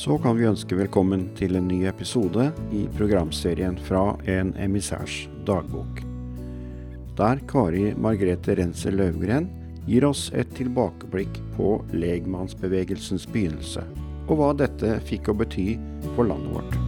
så kan vi ønske velkommen til en ny episode i programserien Fra en emissærs dagbok. Der Kari Margrethe Renser Løvgren gir oss et tilbakeblikk på legmannsbevegelsens begynnelse, og hva dette fikk å bety for landet vårt.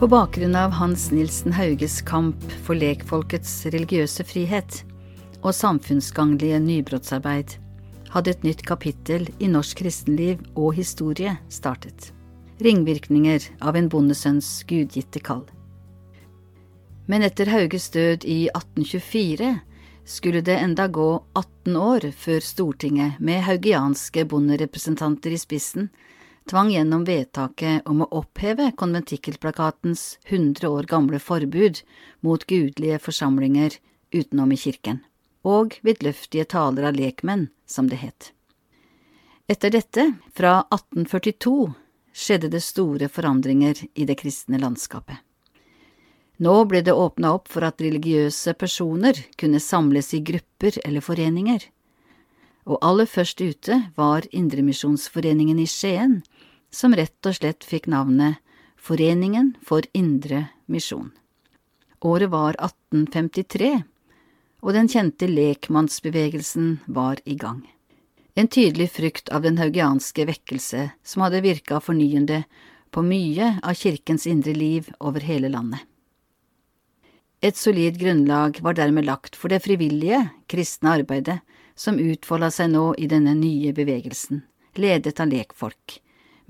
På bakgrunn av Hans Nilsen Hauges kamp for lekfolkets religiøse frihet og samfunnsgagnlige nybrottsarbeid hadde et nytt kapittel i norsk kristenliv og historie startet. Ringvirkninger av en bondesønns gudgitte kall. Men etter Hauges død i 1824 skulle det enda gå 18 år før Stortinget, med haugianske bonderepresentanter i spissen, tvang gjennom vedtaket om å oppheve konventikkelplakatens hundre år gamle forbud mot gudelige forsamlinger utenom i kirken, og vidløftige taler av lekmenn, som det het. Etter dette, fra 1842, skjedde det store forandringer i det kristne landskapet. Nå ble det åpna opp for at religiøse personer kunne samles i grupper eller foreninger, og aller først ute var Indremisjonsforeningen i Skien, som rett og slett fikk navnet Foreningen for indre misjon. Året var 1853, og den kjente lekmannsbevegelsen var i gang. En tydelig frykt av den haugianske vekkelse som hadde virka fornyende på mye av kirkens indre liv over hele landet. Et solid grunnlag var dermed lagt for det frivillige, kristne arbeidet som utfolda seg nå i denne nye bevegelsen, ledet av lekfolk,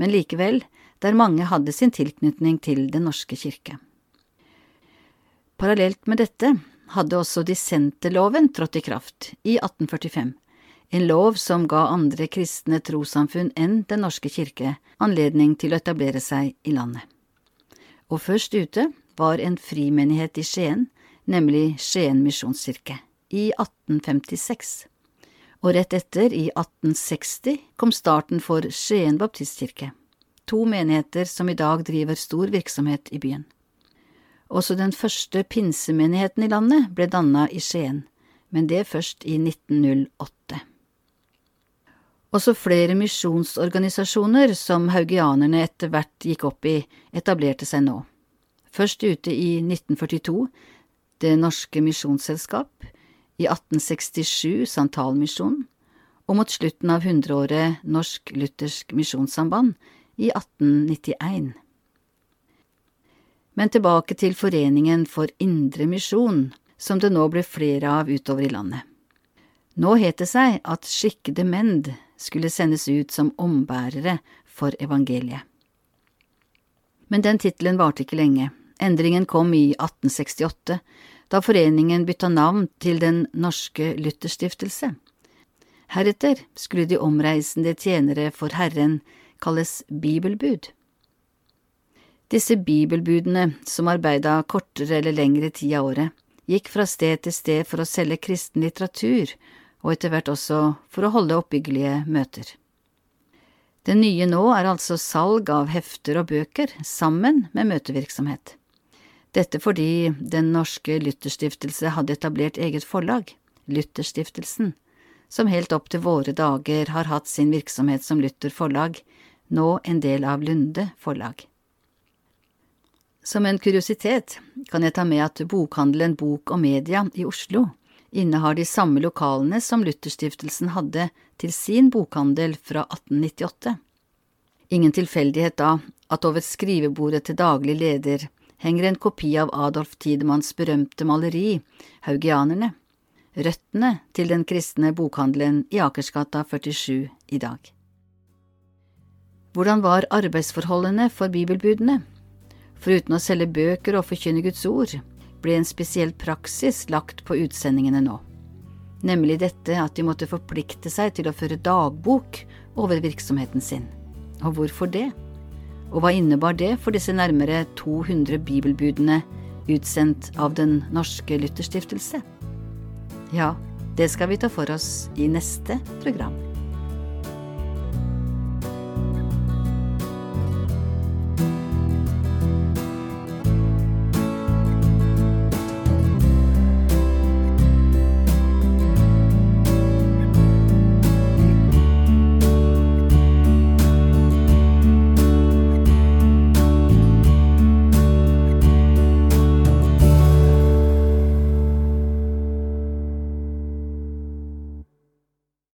men likevel der mange hadde sin tilknytning til Den norske kirke. Parallelt med dette hadde også dissenterloven trådt i kraft i 1845, en lov som ga andre kristne trossamfunn enn Den norske kirke anledning til å etablere seg i landet. Og først ute var en frimenighet i Skien, nemlig Skien misjonskirke, i 1856 og rett etter, i 1860, kom starten for Skien baptistkirke, to menigheter som i dag driver stor virksomhet i byen. Også den første pinsemenigheten i landet ble danna i Skien, men det først i 1908. Også flere misjonsorganisasjoner som haugianerne etter hvert gikk opp i, etablerte seg nå. Først ute i 1942 Det Norske Misjonsselskap, i 1867 Santalmisjonen, og mot slutten av hundreåret Norsk Luthersk Misjonssamband i 1891. Men tilbake til Foreningen for indre misjon, som det nå ble flere av utover i landet. Nå het det seg at skikkede mend skulle sendes ut som ombærere for evangeliet. Men den tittelen varte ikke lenge. Endringen kom i 1868, da foreningen bytta navn til Den norske Lutherstiftelse. Heretter skulle de omreisende tjenere for Herren kalles bibelbud. Disse bibelbudene, som arbeida kortere eller lengre tid av året, gikk fra sted til sted for å selge kristen litteratur, og etter hvert også for å holde oppbyggelige møter. Det nye nå er altså salg av hefter og bøker sammen med møtevirksomhet. Dette fordi Den norske Lytterstiftelse hadde etablert eget forlag, Lytterstiftelsen, som helt opp til våre dager har hatt sin virksomhet som Luther forlag, nå en del av Lunde forlag. Som en kuriositet kan jeg ta med at bokhandelen Bok og Media i Oslo innehar de samme lokalene som Lutherstiftelsen hadde til sin bokhandel fra 1898. Ingen tilfeldighet da at over skrivebordet til daglig leder henger en kopi av Adolf Tidemanns berømte maleri Haugianerne, røttene til den kristne bokhandelen i Akersgata 47 i dag. Hvordan var arbeidsforholdene for bibelbudene? Foruten å selge bøker og forkynne Guds ord, ble en spesiell praksis lagt på utsendingene nå, nemlig dette at de måtte forplikte seg til å føre dagbok over virksomheten sin. Og hvorfor det? Og hva innebar det for disse nærmere 200 bibelbudene utsendt av Den norske Lutherstiftelse? Ja, det skal vi ta for oss i neste program.